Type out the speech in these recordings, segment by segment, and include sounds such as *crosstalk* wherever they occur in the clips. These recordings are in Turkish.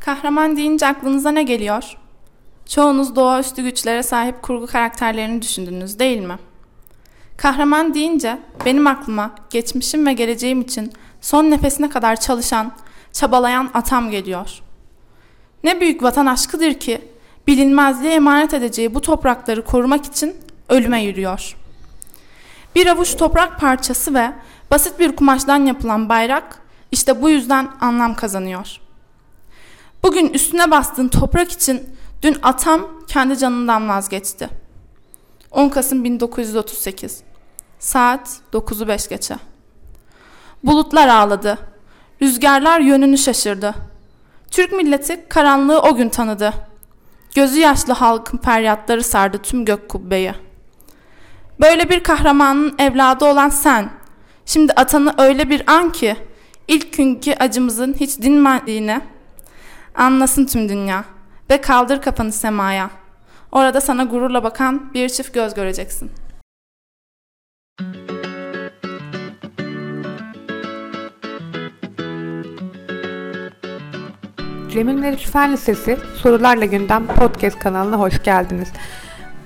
Kahraman deyince aklınıza ne geliyor? Çoğunuz doğaüstü güçlere sahip kurgu karakterlerini düşündünüz değil mi? Kahraman deyince benim aklıma geçmişim ve geleceğim için son nefesine kadar çalışan, çabalayan atam geliyor. Ne büyük vatan aşkıdır ki bilinmezliğe emanet edeceği bu toprakları korumak için ölüme yürüyor. Bir avuç toprak parçası ve basit bir kumaştan yapılan bayrak işte bu yüzden anlam kazanıyor. Bugün üstüne bastığın toprak için dün atam kendi canından vazgeçti. 10 Kasım 1938 Saat 9'u 5 geçe. Bulutlar ağladı. Rüzgarlar yönünü şaşırdı. Türk milleti karanlığı o gün tanıdı. Gözü yaşlı halkın feryatları sardı tüm gök kubbeyi. Böyle bir kahramanın evladı olan sen, şimdi atanı öyle bir an ki, ilk günkü acımızın hiç dinmediğini anlasın tüm dünya ve kaldır kafanı semaya. Orada sana gururla bakan bir çift göz göreceksin.'' Cemil Meriç Fen Lisesi Sorularla Gündem Podcast kanalına hoş geldiniz.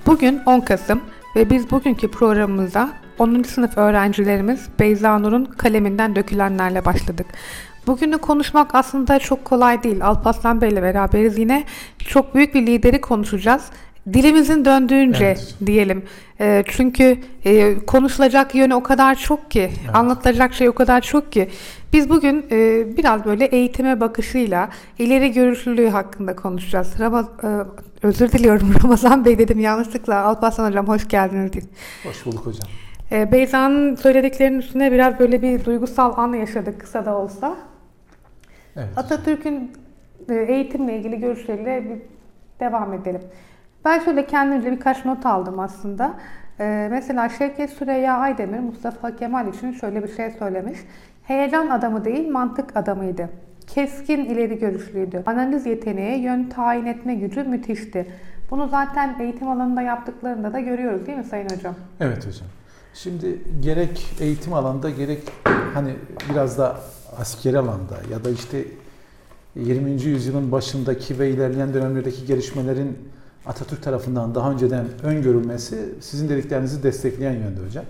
Bugün 10 Kasım ve biz bugünkü programımıza 10. sınıf öğrencilerimiz Beyza Nur'un kaleminden dökülenlerle başladık. Bugünü konuşmak aslında çok kolay değil. Alparslan Bey ile beraberiz yine çok büyük bir lideri konuşacağız. Dilimizin döndüğünce evet. diyelim. E, çünkü e, konuşulacak yönü o kadar çok ki, evet. anlatılacak şey o kadar çok ki. Biz bugün e, biraz böyle eğitime bakışıyla ileri görüşlülüğü hakkında konuşacağız. Ramaz, e, özür diliyorum *laughs* Ramazan Bey dedim yanlışlıkla. Alparslan Hocam hoş geldiniz. Hoş bulduk hocam. E, Beyza'nın söylediklerinin üstüne biraz böyle bir duygusal an yaşadık kısa da olsa. Evet. Atatürk'ün e, eğitimle ilgili görüşleriyle bir devam edelim. Ben şöyle kendimce birkaç not aldım aslında. Ee, mesela Şevket Süreyya Aydemir Mustafa Kemal için şöyle bir şey söylemiş. Heyecan adamı değil mantık adamıydı. Keskin ileri görüşlüydü. Analiz yeteneği, yön tayin etme gücü müthişti. Bunu zaten eğitim alanında yaptıklarında da görüyoruz değil mi Sayın Hocam? Evet hocam. Şimdi gerek eğitim alanında gerek hani biraz da askeri alanda ya da işte 20. yüzyılın başındaki ve ilerleyen dönemlerdeki gelişmelerin Atatürk tarafından daha önceden öngörülmesi sizin dediklerinizi destekleyen yönde hocam.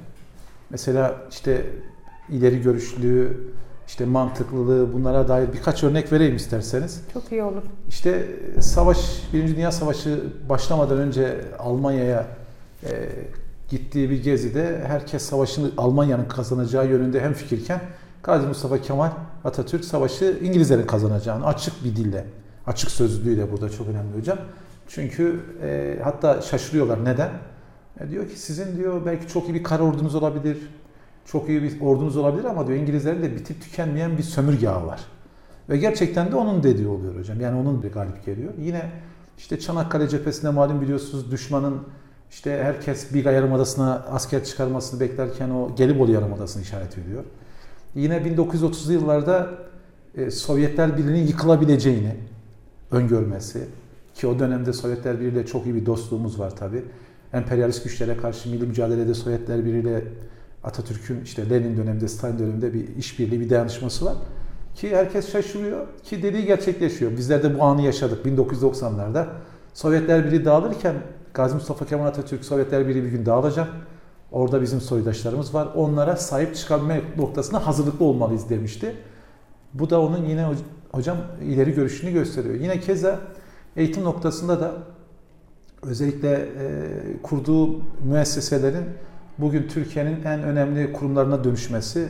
Mesela işte ileri görüşlülüğü, işte mantıklılığı bunlara dair birkaç örnek vereyim isterseniz. Çok iyi olur. İşte savaş, Birinci Dünya Savaşı başlamadan önce Almanya'ya e, gittiği bir gezide herkes savaşın Almanya'nın kazanacağı yönünde hem fikirken Gazi Mustafa Kemal Atatürk savaşı İngilizlerin kazanacağını açık bir dille, açık sözlülüğüyle burada çok önemli hocam çünkü e, hatta şaşırıyorlar. Neden? E, diyor ki sizin diyor belki çok iyi bir kara ordunuz olabilir. Çok iyi bir ordunuz olabilir ama diyor İngilizlerin de bitip tükenmeyen bir sömürge ağı var. Ve gerçekten de onun dediği oluyor hocam. Yani onun bir galip geliyor. Yine işte Çanakkale cephesinde malum biliyorsunuz düşmanın işte herkes Biga Yarımadası'na asker çıkarmasını beklerken o Gelibolu Yarımadası'nı işaret ediyor. Yine 1930'lu yıllarda e, Sovyetler Birliği'nin yıkılabileceğini öngörmesi, ki o dönemde Sovyetler Birliği ile çok iyi bir dostluğumuz var tabi. Emperyalist güçlere karşı milli mücadelede Sovyetler Birliği ile Atatürk'ün işte Lenin döneminde, Stalin döneminde bir işbirliği, bir dayanışması var. Ki herkes şaşırıyor ki dediği gerçekleşiyor. Bizler de bu anı yaşadık 1990'larda. Sovyetler Birliği dağılırken Gazi Mustafa Kemal Atatürk Sovyetler Birliği bir gün dağılacak. Orada bizim soydaşlarımız var. Onlara sahip çıkabilme noktasına hazırlıklı olmalıyız demişti. Bu da onun yine hocam ileri görüşünü gösteriyor. Yine keza Eğitim noktasında da özellikle e, kurduğu müesseselerin bugün Türkiye'nin en önemli kurumlarına dönüşmesi,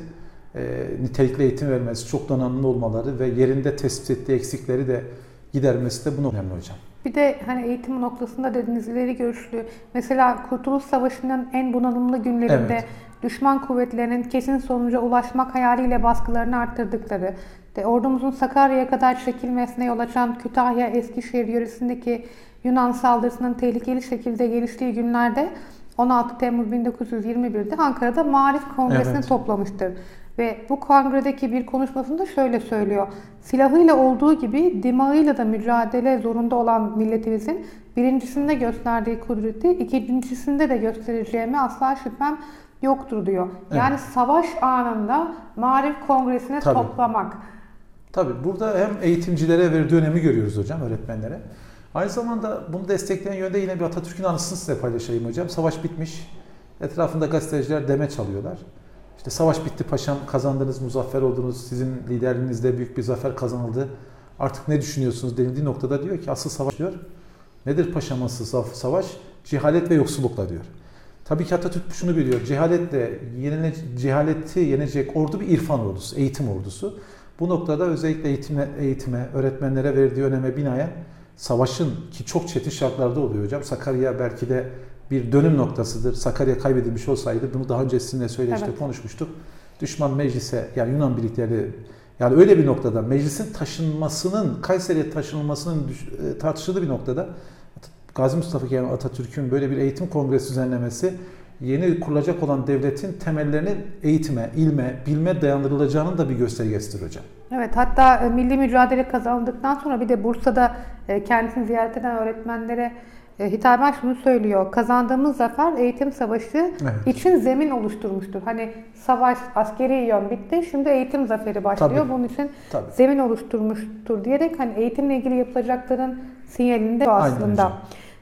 e, nitelikli eğitim vermesi, çok donanımlı olmaları ve yerinde tespit ettiği eksikleri de gidermesi de bunu önemli hocam. Bir de hani eğitim noktasında dediğiniz ileri görüşlü. Mesela Kurtuluş Savaşı'nın en bunalımlı günlerinde evet. düşman kuvvetlerinin kesin sonuca ulaşmak hayaliyle baskılarını arttırdıkları, de ordumuzun Sakarya'ya kadar çekilmesine yol açan Kütahya Eskişehir yöresindeki Yunan saldırısının tehlikeli şekilde geliştiği günlerde 16 Temmuz 1921'de Ankara'da Marif Kongresi'ni evet. toplamıştır. Ve bu kongredeki bir konuşmasında şöyle söylüyor. Silahıyla olduğu gibi dimağıyla da mücadele zorunda olan milletimizin birincisinde gösterdiği kudreti ikincisinde de göstereceğime asla şüphem yoktur diyor. Yani evet. savaş anında Marif Kongresi'ne Tabii. toplamak. Tabii burada hem eğitimcilere verdiği önemi görüyoruz hocam, öğretmenlere. Aynı zamanda bunu destekleyen yönde yine bir Atatürk'ün anısını size paylaşayım hocam. Savaş bitmiş. Etrafında gazeteciler deme çalıyorlar. İşte savaş bitti paşam, kazandınız, muzaffer oldunuz, sizin liderliğinizde büyük bir zafer kazanıldı. Artık ne düşünüyorsunuz denildiği noktada diyor ki asıl savaş diyor. Nedir paşam asıl savaş? Cehalet ve yoksullukla diyor. Tabii ki Atatürk şunu biliyor. Cehaletle yenile, cehaleti yenecek ordu bir irfan ordusu, eğitim ordusu. Bu noktada özellikle eğitime, eğitime, öğretmenlere verdiği öneme binaen savaşın ki çok çetin şartlarda oluyor hocam. Sakarya belki de bir dönüm noktasıdır. Sakarya kaybedilmiş olsaydı bunu daha önce sizinle söyleşte evet. konuşmuştuk. Düşman meclise yani Yunan birlikleri yani öyle bir noktada meclisin taşınmasının Kayseri'ye taşınılmasının e, tartışıldığı bir noktada Gazi Mustafa Kemal Atatürk'ün böyle bir eğitim kongresi düzenlemesi yeni kurulacak olan devletin temellerinin eğitime, ilme, bilme dayandırılacağının da bir göstergesidir hocam. Evet hatta e, milli mücadele kazanıldıktan sonra bir de Bursa'da e, kendisini ziyaret eden öğretmenlere hitaben şunu söylüyor. Kazandığımız zafer eğitim savaşı evet. için zemin oluşturmuştur. Hani savaş askeri yön bitti. Şimdi eğitim zaferi başlıyor. Tabii. Bunun için Tabii. zemin oluşturmuştur diyerek hani eğitimle ilgili yapılacakların sinyalinde aslında. Aynen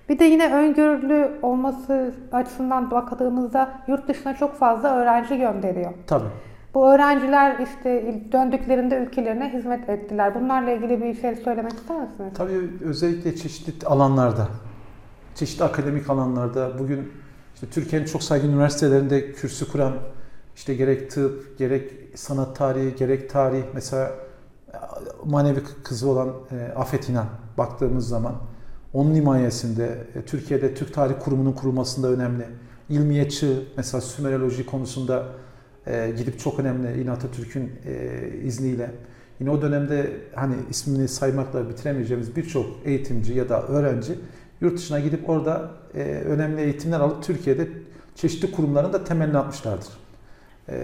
bir de yine öngörülü olması açısından bakıldığımızda yurt dışına çok fazla öğrenci gönderiyor. Tabii. Bu öğrenciler işte döndüklerinde ülkelerine hizmet ettiler. Bunlarla ilgili bir şey söylemek ister misiniz? Tabii özellikle çeşitli alanlarda, çeşitli akademik alanlarda bugün işte Türkiye'nin çok saygın üniversitelerinde kürsü kuran işte gerek tıp, gerek sanat tarihi, gerek tarih mesela manevi kızı olan e, Afet İnan baktığımız zaman onun himayesinde e, Türkiye'de Türk Tarih Kurumu'nun kurulmasında önemli. İlmiye çığ mesela Sümeroloji konusunda e, gidip çok önemli yine Atatürk'ün e, izniyle. Yine o dönemde hani ismini saymakla bitiremeyeceğimiz birçok eğitimci ya da öğrenci yurt dışına gidip orada e, önemli eğitimler alıp Türkiye'de çeşitli kurumların da temelini atmışlardır. E,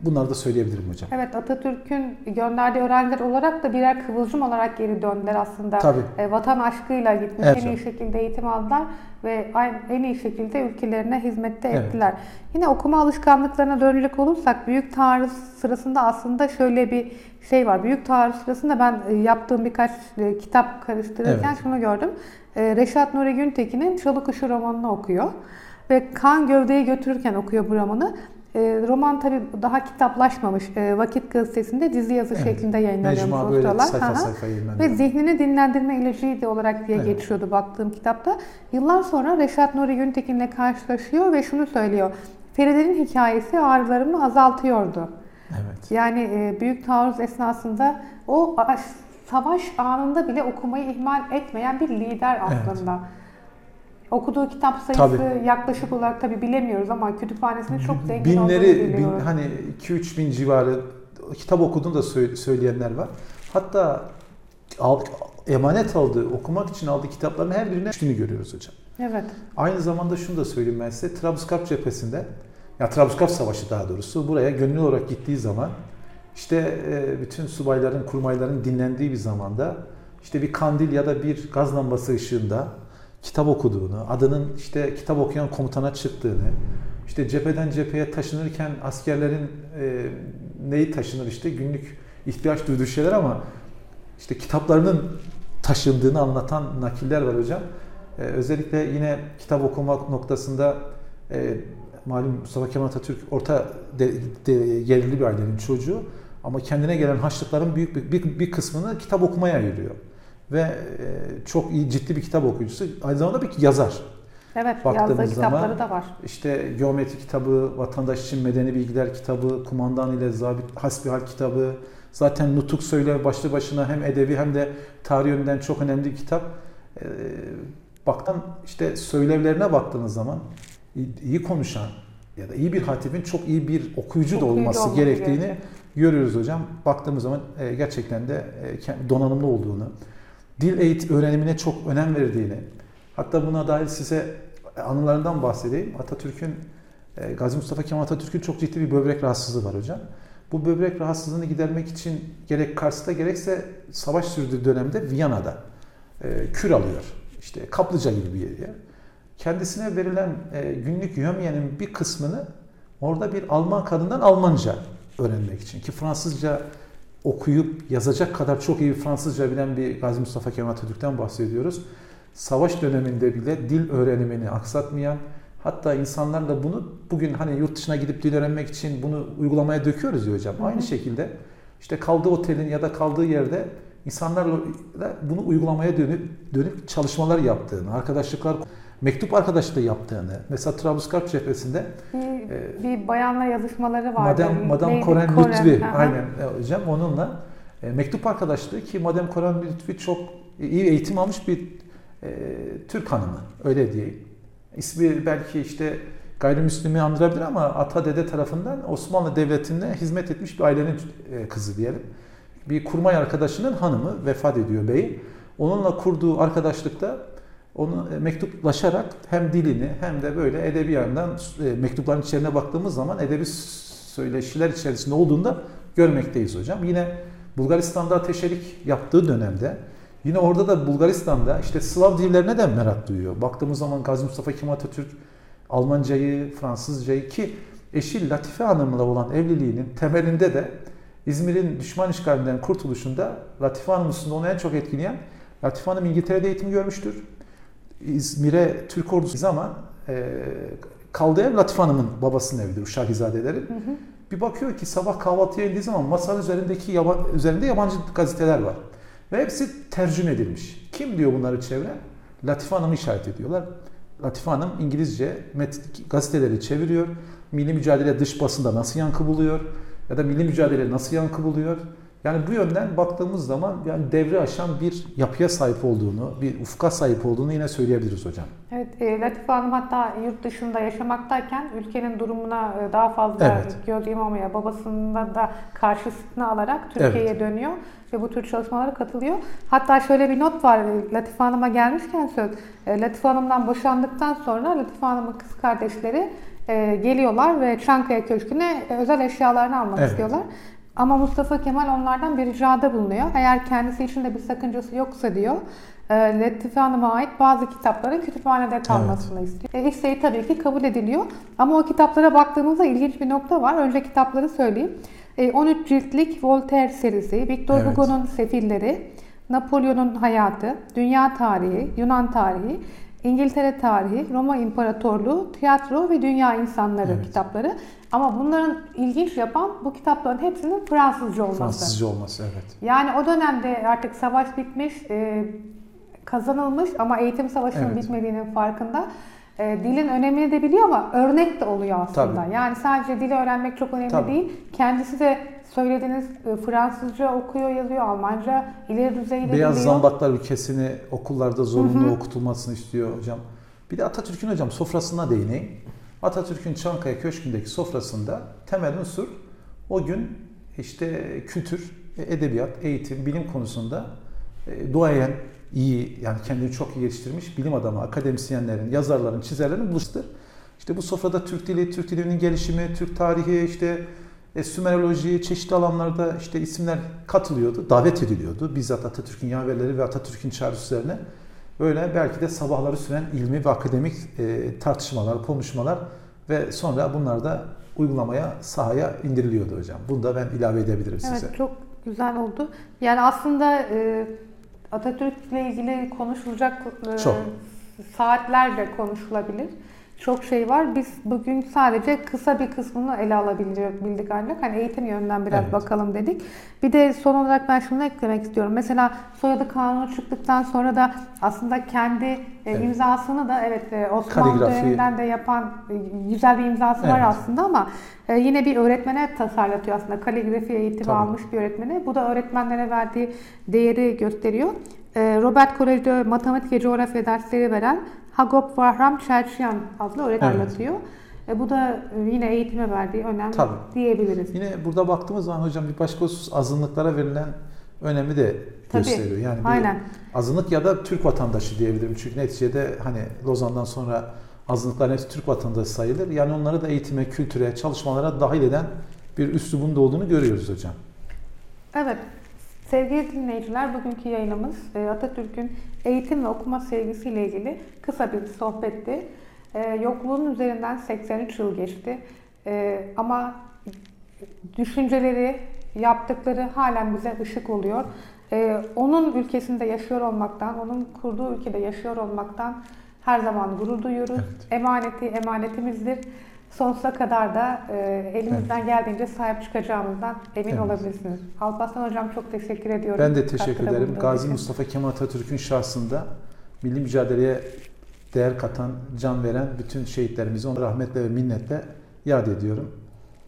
Bunları da söyleyebilirim hocam. Evet Atatürk'ün gönderdiği öğrenciler olarak da birer kıvılcım olarak geri döndüler aslında. Tabii. E, vatan aşkıyla gitmiş, evet, en iyi şekilde eğitim aldılar ve en iyi şekilde ülkelerine hizmette evet. ettiler. Yine okuma alışkanlıklarına dönecek olursak büyük taarruz sırasında aslında şöyle bir şey var. Büyük taarruz sırasında ben e, yaptığım birkaç e, kitap karıştırırken evet. şunu gördüm. E, Reşat Nuri Güntekin'in Çalı Kuşu romanını okuyor ve kan gövdeyi götürürken okuyor bu romanı. E, roman tabi daha kitaplaşmamış. E, Vakit gazetesinde dizi yazı evet. şeklinde yayınlanıyormuş Mecmua böyle sayfa sayfa Ve zihnini dinlendirme ilacıydı olarak diye evet. geçiyordu baktığım kitapta. Yıllar sonra Reşat Nuri Güntekin'le karşılaşıyor ve şunu söylüyor. Feride'nin hikayesi ağrılarımı azaltıyordu. Evet. Yani e, büyük taarruz esnasında o savaş anında bile okumayı ihmal etmeyen bir lider aslında. Evet. Okuduğu kitap sayısı tabii. yaklaşık olarak tabi bilemiyoruz ama kütüphanesinde çok zengin Binleri, bin, hani 2-3 bin civarı kitap okuduğunu da söyleyenler var. Hatta al, emanet aldığı, okumak için aldığı kitapların her birine düştüğünü görüyoruz hocam. Evet. Aynı zamanda şunu da söyleyeyim ben size. Trablusgarp cephesinde, ya Trablusgarp Savaşı daha doğrusu buraya gönüllü olarak gittiği zaman işte e, bütün subayların, kurmayların dinlendiği bir zamanda işte bir kandil ya da bir gaz lambası ışığında kitap okuduğunu, adının işte kitap okuyan komutana çıktığını, işte cepheden cepheye taşınırken askerlerin e, neyi taşınır işte günlük ihtiyaç duyduğu şeyler ama işte kitaplarının taşındığını anlatan nakiller var hocam. Ee, özellikle yine kitap okumak noktasında e, malum Mustafa Kemal Atatürk orta de, de, gelirli bir ailenin çocuğu ama kendine gelen haçlıkların büyük bir, bir, bir kısmını kitap okumaya ayırıyor ve e, çok iyi ciddi bir kitap okuyucusu. Aynı zamanda bir yazar. Evet, Baktığımız yazdığı zaman, kitapları da var. İşte geometri kitabı, vatandaş için medeni bilgiler kitabı, kumandan ile zabit hasbihal kitabı, zaten nutuk söyle başlı başına hem edebi hem de tarih yönünden çok önemli bir kitap. E, baktan işte söylevlerine baktığınız zaman iyi konuşan ya da iyi bir hatibin çok iyi bir okuyucu, da olması gerektiğini gerekiyor. Görüyoruz hocam. Baktığımız zaman e, gerçekten de donanımlı olduğunu, dil eğitim öğrenimine çok önem verdiğini, hatta buna dair size anılarından bahsedeyim. Atatürk'ün, e, Gazi Mustafa Kemal Atatürk'ün çok ciddi bir böbrek rahatsızlığı var hocam. Bu böbrek rahatsızlığını gidermek için gerek Kars'ta gerekse savaş sürdüğü dönemde Viyana'da e, kür alıyor. İşte kaplıca gibi bir yer. Kendisine verilen e, günlük yömyenin bir kısmını orada bir Alman kadından Almanca öğrenmek için ki Fransızca okuyup yazacak kadar çok iyi Fransızca bilen bir Gazi Mustafa Kemal Atatürk'ten bahsediyoruz. Savaş döneminde bile dil öğrenimini aksatmayan, hatta insanlar da bunu bugün hani yurt dışına gidip dil öğrenmek için bunu uygulamaya döküyoruz diyor hocam. Hı hı. Aynı şekilde işte kaldığı otelin ya da kaldığı yerde insanlarla bunu uygulamaya dönüp dönüp çalışmalar yaptığını, arkadaşlıklar mektup arkadaşlığı yaptığını, mesela Trablusgarp cephesinde bir, e, bir bayanla yazışmaları vardı. Madem Madame Koren Lütfi, aynen e, hocam onunla e, mektup arkadaşlığı ki Madame Koren Lütfi çok iyi eğitim almış bir e, Türk hanımı, öyle diyeyim. İsmi belki işte gayrimüslimi andırabilir ama ata dede tarafından Osmanlı Devleti'nde hizmet etmiş bir ailenin e, kızı diyelim. Bir kurmay arkadaşının hanımı vefat ediyor beyi. Onunla kurduğu arkadaşlıkta onu e, mektuplaşarak hem dilini hem de böyle edebi yandan e, mektupların içine baktığımız zaman edebi söyleşiler içerisinde olduğunda görmekteyiz hocam. Yine Bulgaristan'da ateşelik yaptığı dönemde yine orada da Bulgaristan'da işte Slav dillerine de merak duyuyor. Baktığımız zaman Gazi Mustafa Kemal Atatürk Almancayı, Fransızcayı ki eşi Latife Hanım'la olan evliliğinin temelinde de İzmir'in düşman işgalinden kurtuluşunda Latife Hanım üstünde onu en çok etkileyen Latife Hanım İngiltere'de eğitim görmüştür. İzmir'e Türk ordusu zaman e, kaldığı ev Latife Hanım'ın babasının evidir Uşakizadeleri. Hı hı. Bir bakıyor ki sabah kahvaltıya indiği zaman masanın üzerindeki yaban, üzerinde yabancı gazeteler var. Ve hepsi tercüme edilmiş. Kim diyor bunları çevre? Latife Hanım'ı işaret ediyorlar. Latife Hanım İngilizce gazeteleri çeviriyor. Milli mücadele dış basında nasıl yankı buluyor? Ya da milli mücadele nasıl yankı buluyor? Yani bu yönden baktığımız zaman yani devre aşan bir yapıya sahip olduğunu, bir ufka sahip olduğunu yine söyleyebiliriz hocam. Evet, e, Latife Hanım hatta yurt dışında yaşamaktayken ülkenin durumuna e, daha fazla evet. göz yumamaya, babasında da karşısına alarak Türkiye'ye evet. dönüyor ve bu tür çalışmalara katılıyor. Hatta şöyle bir not var e, Latife Hanım'a gelmişken söz. E, Latife Hanım'dan boşandıktan sonra Latife Hanım'ın kız kardeşleri e, geliyorlar ve Çankaya Köşkü'ne özel eşyalarını almak evet. istiyorlar. Ama Mustafa Kemal onlardan bir ricada bulunuyor. Eğer kendisi için de bir sakıncası yoksa diyor, e, Latife Hanım'a ait bazı kitapların kütüphanede kalmasını evet. istiyor. E, isteği tabii ki kabul ediliyor. Ama o kitaplara baktığımızda ilginç bir nokta var. Önce kitapları söyleyeyim. 13 e, ciltlik Voltaire serisi, Victor evet. Hugo'nun Sefilleri, Napolyon'un Hayatı, Dünya Tarihi, Yunan Tarihi, İngiltere Tarihi, Roma İmparatorluğu, Tiyatro ve Dünya İnsanları evet. kitapları. Ama bunların ilginç yapan bu kitapların hepsinin Fransızca olması. Fransızca olması evet. Yani o dönemde artık savaş bitmiş, e, kazanılmış ama eğitim savaşının evet. bitmediğinin farkında. E, dilin önemini de biliyor ama örnek de oluyor aslında. Tabii. Yani sadece dili öğrenmek çok önemli Tabii. değil. Kendisi de söylediğiniz e, Fransızca okuyor, yazıyor, Almanca ileri düzeyde Beyaz biliyor. zambaklar ülkesini okullarda zorunlu Hı-hı. okutulmasını istiyor hocam. Bir de Atatürk'ün hocam sofrasına değineyim. Atatürk'ün Çankaya Köşkü'ndeki sofrasında temel unsur o gün işte kültür, edebiyat, eğitim, bilim konusunda e, duayen, iyi yani kendini çok iyi geliştirmiş bilim adamı, akademisyenlerin, yazarların, çizerlerin buluştur. İşte bu sofrada Türk dili, Türk dilinin gelişimi, Türk tarihi, işte e, Sümeroloji, çeşitli alanlarda işte isimler katılıyordu, davet ediliyordu. Bizzat Atatürk'ün yaverleri ve Atatürk'ün çağrısı üzerine böyle belki de sabahları süren ilmi ve akademik e, tartışmalar, konuşmalar ve sonra bunlar da uygulamaya, sahaya indiriliyordu hocam. Bunu da ben ilave edebilirim evet, size. Evet, çok güzel oldu. Yani aslında e, Atatürk'le ilgili konuşulacak e, çok. saatlerce konuşulabilir çok şey var. Biz bugün sadece kısa bir kısmını ele alabildik ancak. Hani eğitim yönünden biraz evet. bakalım dedik. Bir de son olarak ben şunu eklemek istiyorum. Mesela soyadı kanunu çıktıktan sonra da aslında kendi e, evet. imzasını da evet e, Osmanlı döneminden de yapan e, güzel bir imzası evet. var aslında ama yine bir öğretmene tasarlatıyor aslında. Kaligrafi eğitimi Tabii. almış bir öğretmene. Bu da öğretmenlere verdiği değeri gösteriyor. Robert Kolej'de matematik ve coğrafya dersleri veren Hagop Vahram Çelçiyan adlı öğretmen evet. anlatıyor. E, bu da e, yine eğitime verdiği önem Tabii. diyebiliriz. Yine burada baktığımız zaman hocam bir başka husus azınlıklara verilen önemi de Tabii. gösteriyor. Yani bir Aynen. azınlık ya da Türk vatandaşı diyebilirim. Çünkü neticede hani Lozan'dan sonra azınlıklar hepsi Türk vatandaşı sayılır. Yani onları da eğitime, kültüre, çalışmalara dahil eden bir üslubun da olduğunu görüyoruz hocam. Evet. Sevgili dinleyiciler, bugünkü yayınımız e, Atatürk'ün eğitim ve okuma sevgisiyle ilgili kısa bir sohbetti. E, yokluğun üzerinden 83 yıl geçti. E, ama düşünceleri, yaptıkları halen bize ışık oluyor. Onun ülkesinde yaşıyor olmaktan, onun kurduğu ülkede yaşıyor olmaktan her zaman gurur duyuyoruz. Evet. Emaneti emanetimizdir. Sonsuza kadar da e, elimizden geldiğince sahip çıkacağımızdan emin Evet. olabilirsiniz. Alparslan Hocam çok teşekkür ediyorum. Ben de teşekkür Katkıda ederim. Gazi için. Mustafa Kemal Atatürk'ün şahsında milli mücadeleye değer katan, can veren bütün şehitlerimizi onu rahmetle ve minnetle yad ediyorum.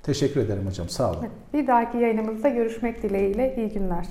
Teşekkür ederim hocam. Sağ olun. Bir dahaki yayınımızda görüşmek dileğiyle. İyi günler.